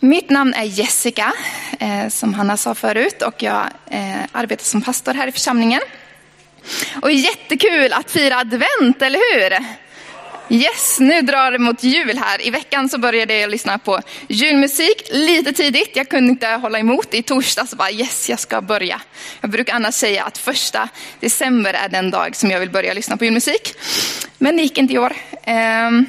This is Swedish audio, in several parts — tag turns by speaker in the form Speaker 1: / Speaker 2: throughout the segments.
Speaker 1: Mitt namn är Jessica, eh, som Hanna sa förut, och jag eh, arbetar som pastor här i församlingen. Och jättekul att fira advent, eller hur? Yes, nu drar det mot jul här. I veckan så började jag lyssna på julmusik lite tidigt. Jag kunde inte hålla emot. I torsdags bara yes, jag ska börja. Jag brukar annars säga att första december är den dag som jag vill börja lyssna på julmusik. Men det gick inte i år. Ehm,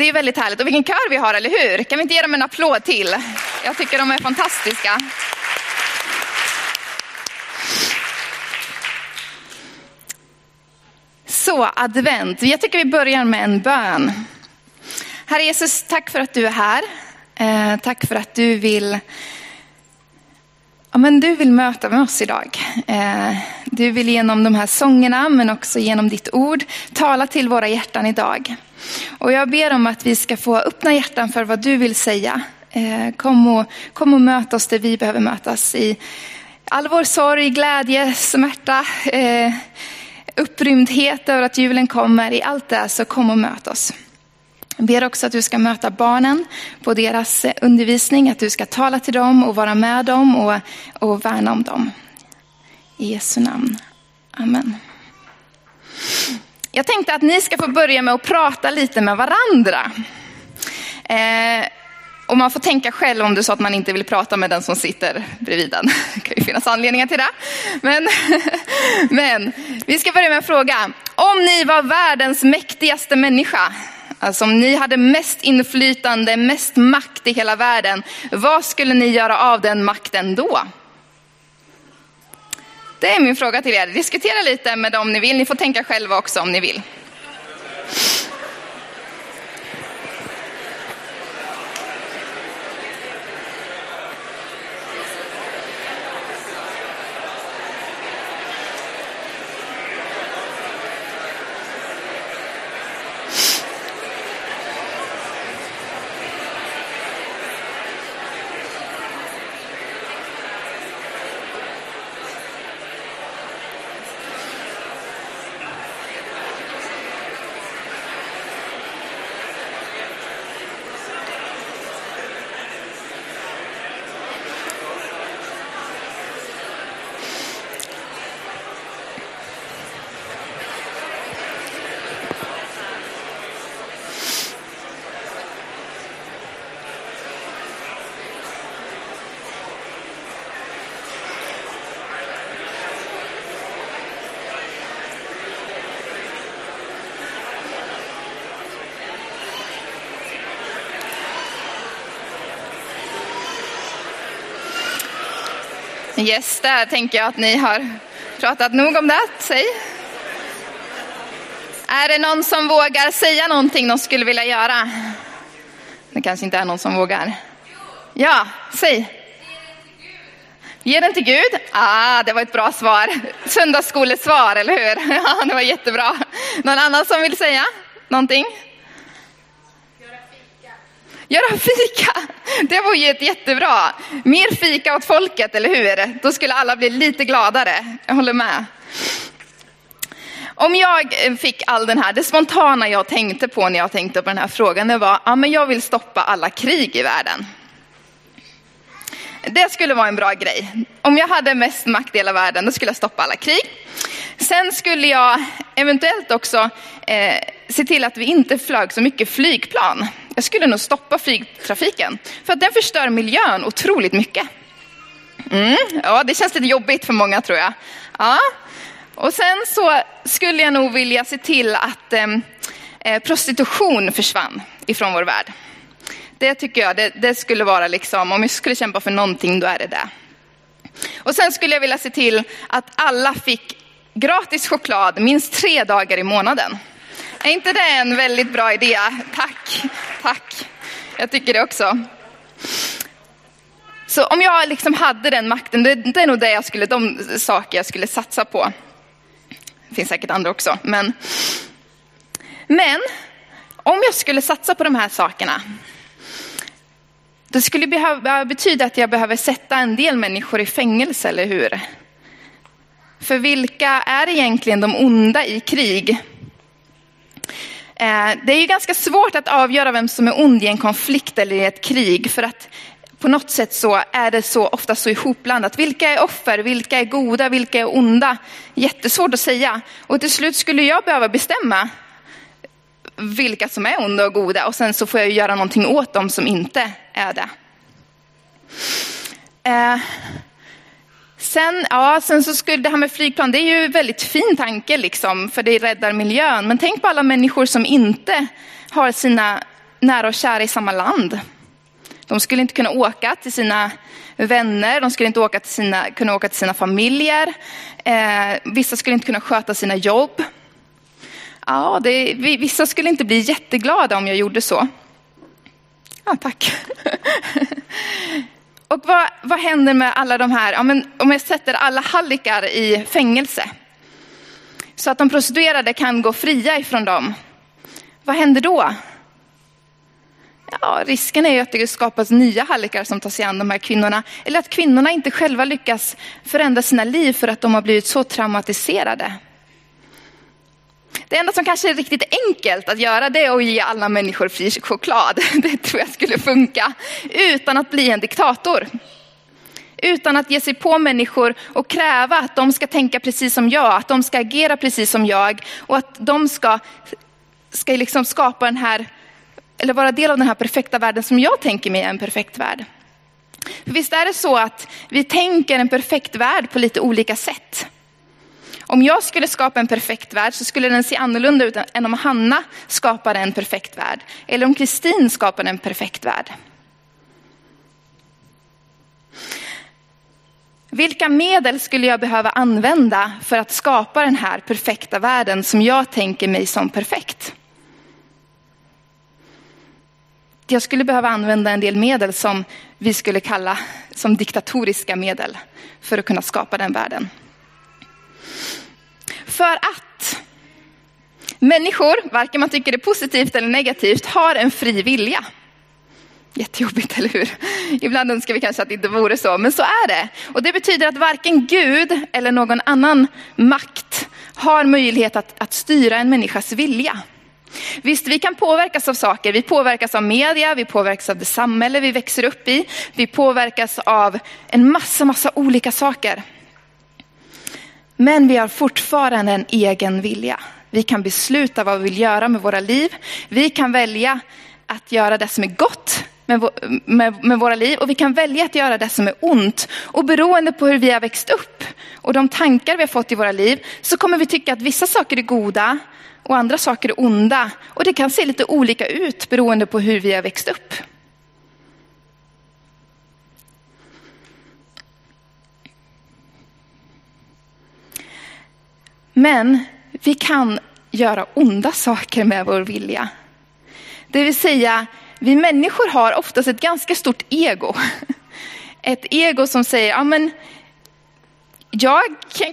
Speaker 1: det är väldigt härligt. Och vilken kör vi har, eller hur? Kan vi inte ge dem en applåd till? Jag tycker de är fantastiska. Så, advent. Jag tycker vi börjar med en bön. Herre Jesus, tack för att du är här. Eh, tack för att du vill Ja, men du vill möta med oss idag. Eh, du vill genom de här sångerna, men också genom ditt ord, tala till våra hjärtan idag. Och jag ber om att vi ska få öppna hjärtan för vad du vill säga. Eh, kom och, kom och möt oss där vi behöver mötas i all vår sorg, glädje, smärta, eh, upprymdhet över att julen kommer. I allt det så kom och möt oss. Jag ber också att du ska möta barnen på deras eh, undervisning, att du ska tala till dem och vara med dem och, och värna om dem. I Jesu namn. Amen. Jag tänkte att ni ska få börja med att prata lite med varandra. Eh, och man får tänka själv om det är så att man inte vill prata med den som sitter bredvid den. Det kan ju finnas anledningar till det. Men, men vi ska börja med en fråga. Om ni var världens mäktigaste människa, alltså om ni hade mest inflytande, mest makt i hela världen, vad skulle ni göra av den makten då? Det är min fråga till er. Diskutera lite med dem ni vill. Ni får tänka själva också om ni vill. Yes, där tänker jag att ni har pratat nog om det. Säg. Är det någon som vågar säga någonting de skulle vilja göra? Det kanske inte är någon som vågar. Ja, säg. Ge den till Gud. Ah, det var ett bra svar. Söndagsskolesvar, eller hur? Ja, det var jättebra. Någon annan som vill säga någonting? Göra fika, det var ju ett jättebra. Mer fika åt folket, eller hur? Då skulle alla bli lite gladare. Jag håller med. Om jag fick all den här, det spontana jag tänkte på när jag tänkte på den här frågan, det var, ja men jag vill stoppa alla krig i världen. Det skulle vara en bra grej. Om jag hade mest makt i hela världen, då skulle jag stoppa alla krig. Sen skulle jag eventuellt också eh, se till att vi inte flög så mycket flygplan. Jag skulle nog stoppa flygtrafiken, för att den förstör miljön otroligt mycket. Mm, ja, det känns lite jobbigt för många tror jag. Ja. Och sen så skulle jag nog vilja se till att ehm, eh, prostitution försvann ifrån vår värld. Det tycker jag, det, det, skulle vara liksom, om jag skulle kämpa för någonting, då är det det. Och sen skulle jag vilja se till att alla fick gratis choklad minst tre dagar i månaden. Är inte det en väldigt bra idé? Tack, tack. Jag tycker det också. Så om jag liksom hade den makten, det, det är nog det jag skulle, de saker jag skulle satsa på. Det finns säkert andra också, men. Men om jag skulle satsa på de här sakerna, det skulle behöva betyda att jag behöver sätta en del människor i fängelse, eller hur? För vilka är egentligen de onda i krig? Eh, det är ju ganska svårt att avgöra vem som är ond i en konflikt eller i ett krig. För att på något sätt så är det så ofta så ihopblandat. Vilka är offer, vilka är goda, vilka är onda? Jättesvårt att säga. Och till slut skulle jag behöva bestämma vilka som är onda och goda och sen så får jag göra någonting åt dem som inte är det. Eh, sen, ja, sen så skulle det här med flygplan, det är ju en väldigt fin tanke liksom, för det räddar miljön. Men tänk på alla människor som inte har sina nära och kära i samma land. De skulle inte kunna åka till sina vänner, de skulle inte åka till sina, kunna åka till sina familjer. Eh, vissa skulle inte kunna sköta sina jobb. Ja, det, vissa skulle inte bli jätteglada om jag gjorde så. Ja, tack. Och vad, vad händer med alla de här, ja, men om jag sätter alla hallickar i fängelse, så att de prostituerade kan gå fria ifrån dem, vad händer då? Ja, risken är ju att det skapas nya hallickar som tar sig an de här kvinnorna. Eller att kvinnorna inte själva lyckas förändra sina liv för att de har blivit så traumatiserade. Det enda som kanske är riktigt enkelt att göra det är att ge alla människor fri choklad. Det tror jag skulle funka. Utan att bli en diktator. Utan att ge sig på människor och kräva att de ska tänka precis som jag, att de ska agera precis som jag och att de ska, ska liksom skapa den här, eller vara del av den här perfekta världen som jag tänker mig är en perfekt värld. För visst är det så att vi tänker en perfekt värld på lite olika sätt. Om jag skulle skapa en perfekt värld så skulle den se annorlunda ut än om Hanna skapade en perfekt värld. Eller om Kristin skapade en perfekt värld. Vilka medel skulle jag behöva använda för att skapa den här perfekta världen som jag tänker mig som perfekt? Jag skulle behöva använda en del medel som vi skulle kalla som diktatoriska medel för att kunna skapa den världen. För att människor, varken man tycker det är positivt eller negativt, har en fri vilja. Jättejobbigt, eller hur? Ibland önskar vi kanske att det inte vore så, men så är det. Och det betyder att varken Gud eller någon annan makt har möjlighet att, att styra en människas vilja. Visst, vi kan påverkas av saker. Vi påverkas av media, vi påverkas av det samhälle vi växer upp i. Vi påverkas av en massa, massa olika saker. Men vi har fortfarande en egen vilja. Vi kan besluta vad vi vill göra med våra liv. Vi kan välja att göra det som är gott med, med, med, våra liv och vi kan välja att göra det som är ont. Och beroende på hur vi har växt upp och de tankar vi har fått i våra liv så kommer vi tycka att vissa saker är goda och andra saker är onda. Och det kan se lite olika ut beroende på hur vi har växt upp. Men vi kan göra onda saker med vår vilja. Det vill säga, vi människor har oftast ett ganska stort ego. Ett ego som säger, ja men jag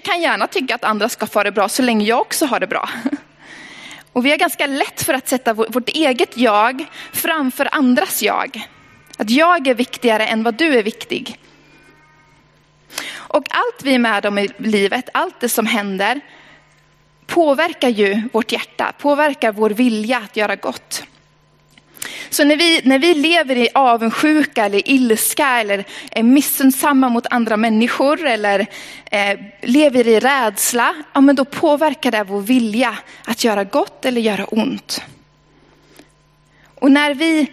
Speaker 1: kan gärna tycka att andra ska få det bra så länge jag också har det bra. Och vi har ganska lätt för att sätta vårt eget jag framför andras jag. Att jag är viktigare än vad du är viktig. Och allt vi är med om i livet, allt det som händer, påverkar ju vårt hjärta, påverkar vår vilja att göra gott. Så när vi, när vi lever i avundsjuka eller ilska eller är missunnsamma mot andra människor eller eh, lever i rädsla, ja, men då påverkar det vår vilja att göra gott eller göra ont. Och när vi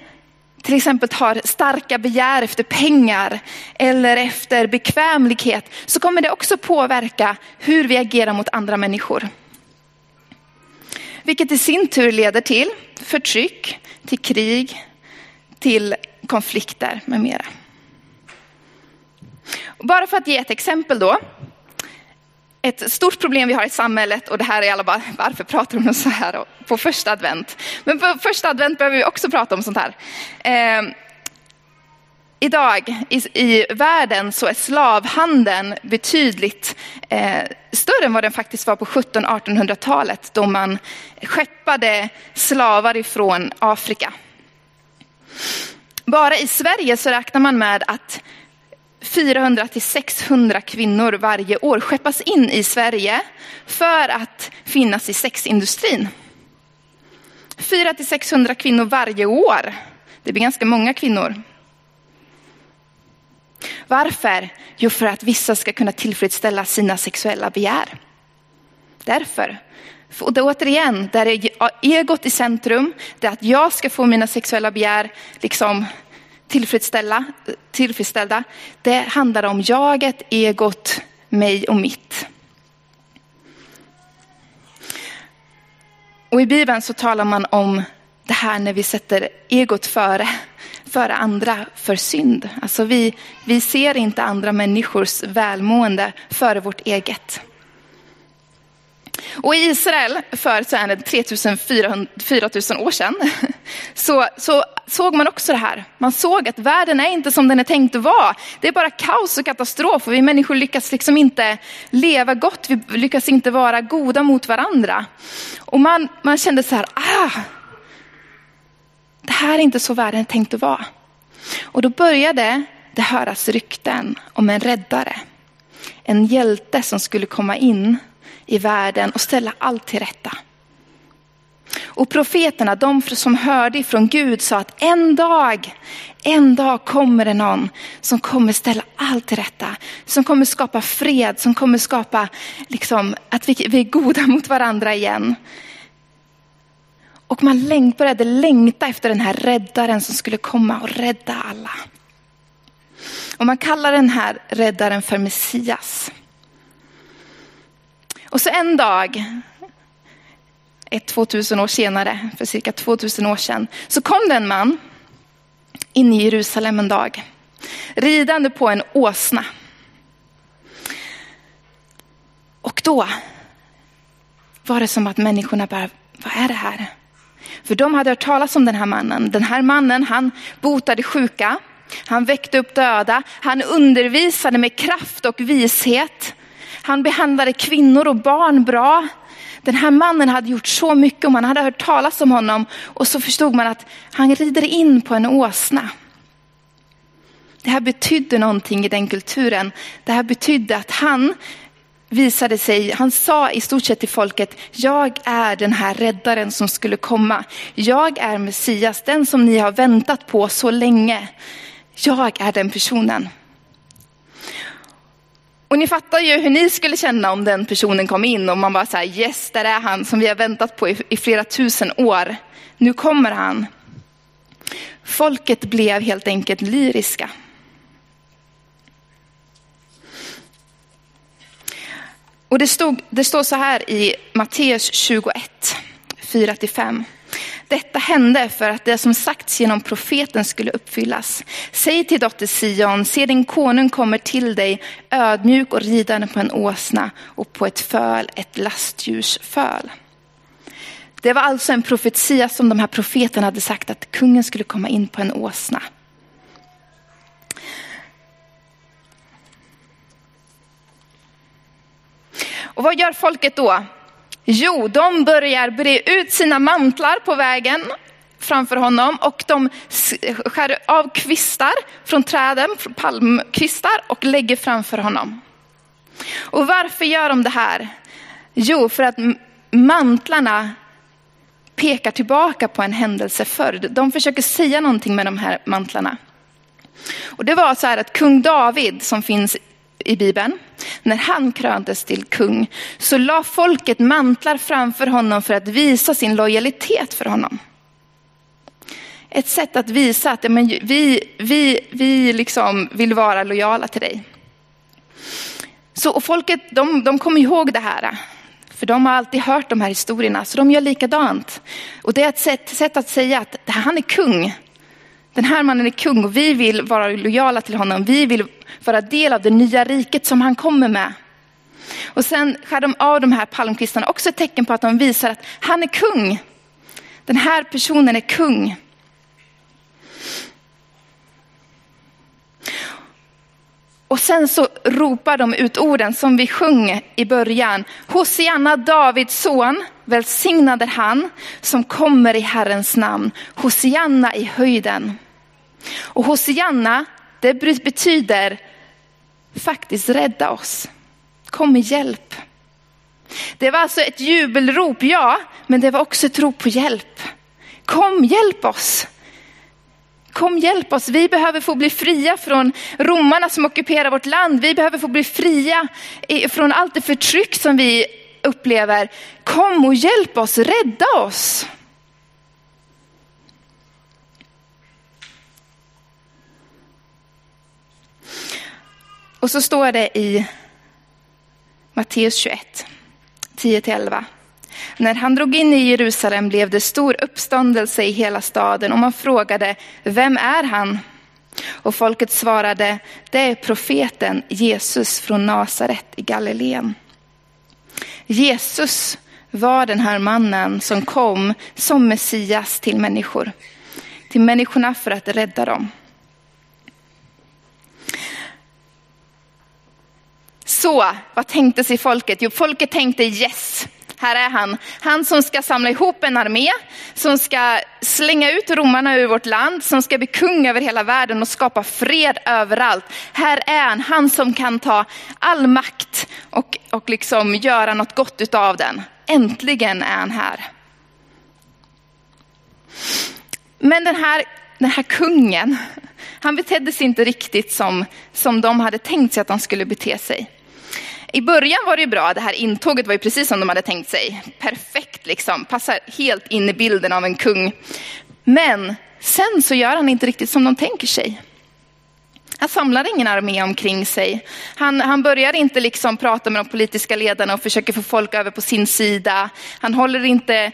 Speaker 1: till exempel har starka begär efter pengar eller efter bekvämlighet så kommer det också påverka hur vi agerar mot andra människor. Vilket i sin tur leder till förtryck, till krig, till konflikter med mera. Bara för att ge ett exempel då. Ett stort problem vi har i samhället och det här är alla bara, varför pratar de så här på första advent? Men på första advent behöver vi också prata om sånt här. Ehm, Idag i, i världen så är slavhandeln betydligt eh, större än vad den faktiskt var på 1700-1800-talet då man skeppade slavar ifrån Afrika. Bara i Sverige så räknar man med att 400 till 600 kvinnor varje år skeppas in i Sverige för att finnas i sexindustrin. 400 till 600 kvinnor varje år. Det blir ganska många kvinnor. Varför? Jo, för att vissa ska kunna tillfredsställa sina sexuella begär. Därför. Och det, återigen, där är egot i centrum. Det är att jag ska få mina sexuella begär liksom tillfredsställa, tillfredsställda. Det handlar om jaget, egot, mig och mitt. Och i Bibeln så talar man om det här när vi sätter egot före, före andra för synd. Alltså vi, vi ser inte andra människors välmående före vårt eget. Och i Israel för så 3400 år sedan så, så såg man också det här. Man såg att världen är inte som den är tänkt att vara. Det är bara kaos och katastrof och vi människor lyckas liksom inte leva gott. Vi lyckas inte vara goda mot varandra. Och man, man kände så här, ah, det här är inte så världen är tänkt att vara. Och då började det höras rykten om en räddare. En hjälte som skulle komma in i världen och ställa allt till rätta. Och profeterna, de som hörde ifrån Gud sa att en dag, en dag kommer det någon som kommer ställa allt till rätta. Som kommer skapa fred, som kommer skapa liksom, att vi, vi är goda mot varandra igen. Och man började längta efter den här räddaren som skulle komma och rädda alla. Och man kallar den här räddaren för Messias. Och så en dag, ett 2000 år senare, för cirka 2000 år sedan, så kom det en man in i Jerusalem en dag, ridande på en åsna. Och då var det som att människorna bara, vad är det här? För de hade hört talas om den här mannen. Den här mannen, han botade sjuka, han väckte upp döda, han undervisade med kraft och vishet. Han behandlade kvinnor och barn bra. Den här mannen hade gjort så mycket och man hade hört talas om honom. Och så förstod man att han rider in på en åsna. Det här betydde någonting i den kulturen. Det här betydde att han visade sig, han sa i stort sett till folket, jag är den här räddaren som skulle komma. Jag är Messias, den som ni har väntat på så länge. Jag är den personen. Och ni fattar ju hur ni skulle känna om den personen kom in och man bara så här, yes, där är han som vi har väntat på i, i flera tusen år. Nu kommer han. Folket blev helt enkelt lyriska. Och det, stod, det står så här i Matteus 21, 4-5. Detta hände för att det som sagts genom profeten skulle uppfyllas. Säg till dotter Sion, se din konung kommer till dig ödmjuk och ridande på en åsna och på ett föl, ett lastdjurs föl. Det var alltså en profetia som de här profeterna hade sagt att kungen skulle komma in på en åsna. Och vad gör folket då? Jo, de börjar bre ut sina mantlar på vägen framför honom och de skär av kvistar från träden, palmkvistar och lägger framför honom. Och varför gör de det här? Jo, för att mantlarna pekar tillbaka på en händelse förr. De försöker säga någonting med de här mantlarna. Och det var så här att kung David som finns i Bibeln, när han kröntes till kung, så la folket mantlar framför honom för att visa sin lojalitet för honom. Ett sätt att visa att men, vi, vi, vi liksom vill vara lojala till dig. Så, och folket de, de kommer ihåg det här. För de har alltid hört de här historierna, så de gör likadant. Och det är ett sätt, sätt att säga att han är kung. Den här mannen är kung och vi vill vara lojala till honom. Vi vill vara del av det nya riket som han kommer med. Och sen skär de av de här palmkvistarna, också ett tecken på att de visar att han är kung. Den här personen är kung. Och sen så ropar de ut orden som vi sjöng i början. Hosianna Davids son, välsignad är han som kommer i Herrens namn. Hosianna i höjden. Och Hosianna, det betyder faktiskt rädda oss. Kom med hjälp. Det var alltså ett jubelrop, ja, men det var också ett rop på hjälp. Kom, hjälp oss. Kom hjälp oss, vi behöver få bli fria från romarna som ockuperar vårt land. Vi behöver få bli fria från allt det förtryck som vi upplever. Kom och hjälp oss, rädda oss. Och så står det i Matteus 21, 10-11. När han drog in i Jerusalem blev det stor uppståndelse i hela staden och man frågade, vem är han? Och folket svarade, det är profeten Jesus från Nasaret i Galileen. Jesus var den här mannen som kom som Messias till människor. Till människorna för att rädda dem. Så, vad tänkte sig folket? Jo, folket tänkte yes, här är han. Han som ska samla ihop en armé, som ska slänga ut romarna ur vårt land, som ska bli kung över hela världen och skapa fred överallt. Här är han, han som kan ta all makt och, och liksom göra något gott utav den. Äntligen är han här. Men den här, den här kungen, han betedde sig inte riktigt som, som de hade tänkt sig att han skulle bete sig. I början var det bra, det här intåget var ju precis som de hade tänkt sig. Perfekt liksom, passar helt in i bilden av en kung. Men sen så gör han inte riktigt som de tänker sig. Han samlar ingen armé omkring sig. Han, han börjar inte liksom prata med de politiska ledarna och försöker få folk över på sin sida. Han håller inte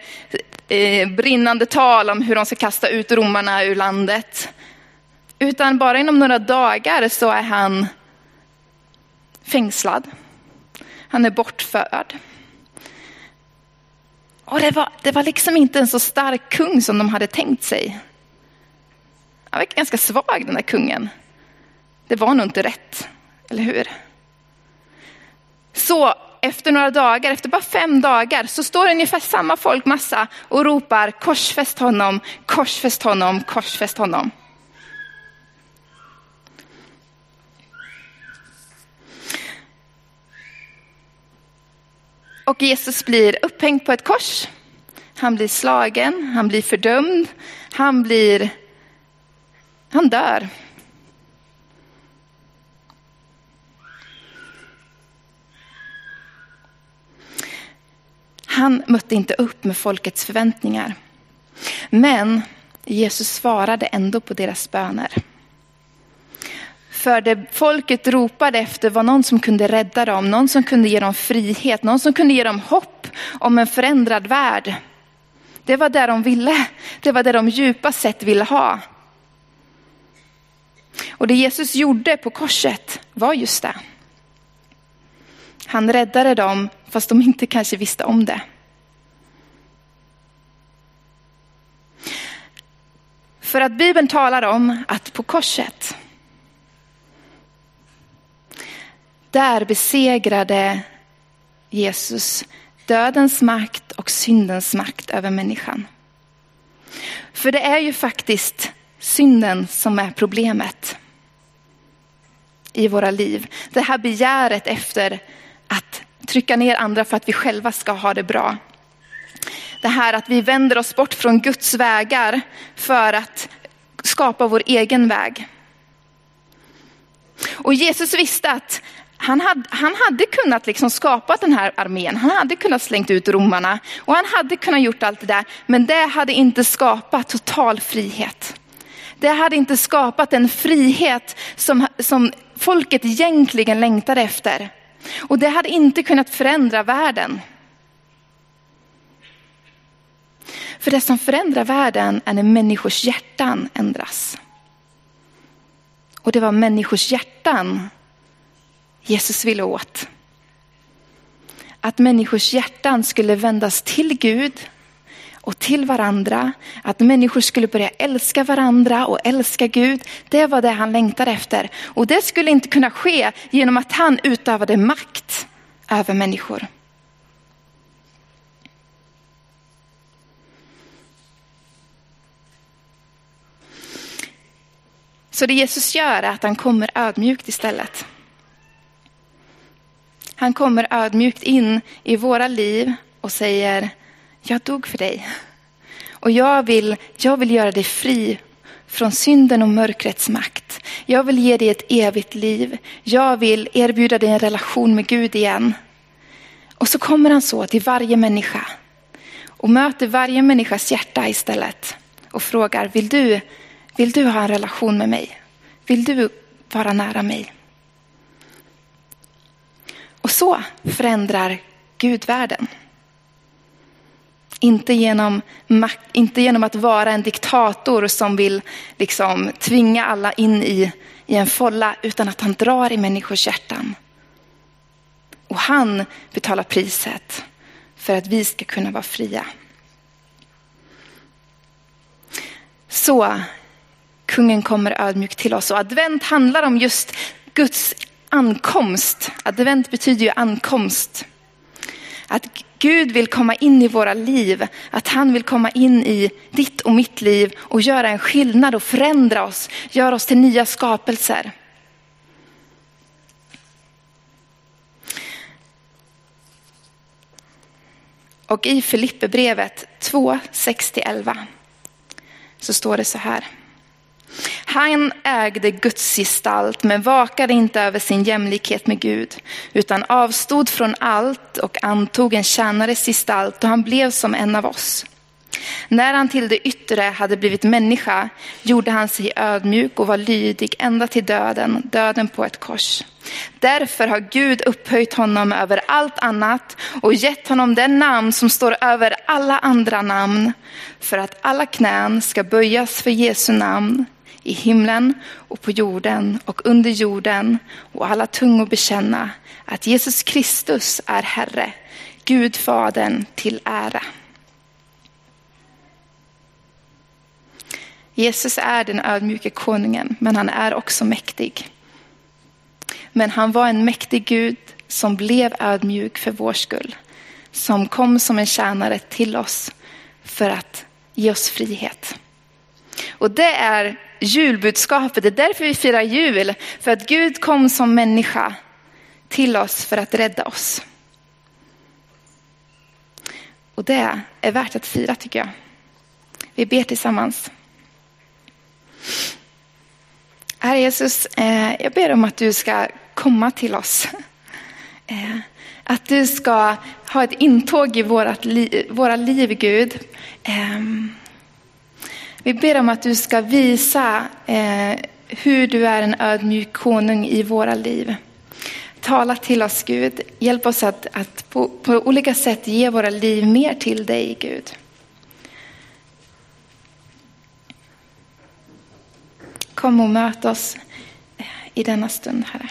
Speaker 1: eh, brinnande tal om hur de ska kasta ut romarna ur landet. Utan bara inom några dagar så är han fängslad. Han är bortförd. Och det var, det var liksom inte en så stark kung som de hade tänkt sig. Han var ganska svag den där kungen. Det var nog inte rätt, eller hur? Så efter några dagar, efter bara fem dagar, så står ungefär samma folkmassa och ropar korsfäst honom, korsfäst honom, korsfäst honom. Och Jesus blir upphängd på ett kors. Han blir slagen, han blir fördömd, han blir, han dör. Han mötte inte upp med folkets förväntningar. Men Jesus svarade ändå på deras böner. För det folket ropade efter var någon som kunde rädda dem, någon som kunde ge dem frihet, någon som kunde ge dem hopp om en förändrad värld. Det var det de ville, det var det de djupast sett ville ha. Och det Jesus gjorde på korset var just det. Han räddade dem fast de inte kanske visste om det. För att Bibeln talar om att på korset Där besegrade Jesus dödens makt och syndens makt över människan. För det är ju faktiskt synden som är problemet i våra liv. Det här begäret efter att trycka ner andra för att vi själva ska ha det bra. Det här att vi vänder oss bort från Guds vägar för att skapa vår egen väg. Och Jesus visste att han hade, han hade kunnat liksom skapa den här armén, han hade kunnat slängt ut romarna och han hade kunnat gjort allt det där. Men det hade inte skapat total frihet. Det hade inte skapat den frihet som, som folket egentligen längtade efter. Och det hade inte kunnat förändra världen. För det som förändrar världen är när människors hjärtan ändras. Och det var människors hjärtan Jesus ville åt. Att människors hjärtan skulle vändas till Gud och till varandra. Att människor skulle börja älska varandra och älska Gud. Det var det han längtade efter. Och det skulle inte kunna ske genom att han utövade makt över människor. Så det Jesus gör är att han kommer ödmjukt istället. Han kommer ödmjukt in i våra liv och säger, jag dog för dig. Och jag vill, jag vill göra dig fri från synden och mörkrets makt. Jag vill ge dig ett evigt liv. Jag vill erbjuda dig en relation med Gud igen. Och så kommer han så till varje människa och möter varje människas hjärta istället och frågar, vill du, vill du ha en relation med mig? Vill du vara nära mig? Och så förändrar Gud världen. Inte genom, inte genom att vara en diktator som vill liksom tvinga alla in i, i en folla, utan att han drar i människors hjärtan. Och han betalar priset för att vi ska kunna vara fria. Så kungen kommer ödmjukt till oss och advent handlar om just Guds ankomst. Advent betyder ju ankomst. Att Gud vill komma in i våra liv, att han vill komma in i ditt och mitt liv och göra en skillnad och förändra oss, göra oss till nya skapelser. Och i Filipperbrevet 2, 6-11 så står det så här. Han ägde Guds gestalt men vakade inte över sin jämlikhet med Gud utan avstod från allt och antog en tjänares gestalt och han blev som en av oss. När han till det yttre hade blivit människa gjorde han sig ödmjuk och var lydig ända till döden, döden på ett kors. Därför har Gud upphöjt honom över allt annat och gett honom den namn som står över alla andra namn. För att alla knän ska böjas för Jesu namn i himlen och på jorden och under jorden och alla tungor bekänna att Jesus Kristus är Herre, Gud Fadern till ära. Jesus är den ödmjuke konungen, men han är också mäktig. Men han var en mäktig Gud som blev ödmjuk för vår skull. Som kom som en tjänare till oss för att ge oss frihet. Och det är julbudskapet, det är därför vi firar jul. För att Gud kom som människa till oss för att rädda oss. Och det är värt att fira tycker jag. Vi ber tillsammans. Herre Jesus, eh, jag ber om att du ska komma till oss. Eh, att du ska ha ett intåg i vårat li våra liv, Gud. Ehm, vi ber om att du ska visa eh, hur du är en ödmjuk konung i våra liv. Tala till oss, Gud. Hjälp oss att, att på, på olika sätt ge våra liv mer till dig, Gud. Kom och möt oss i denna stund, Herre.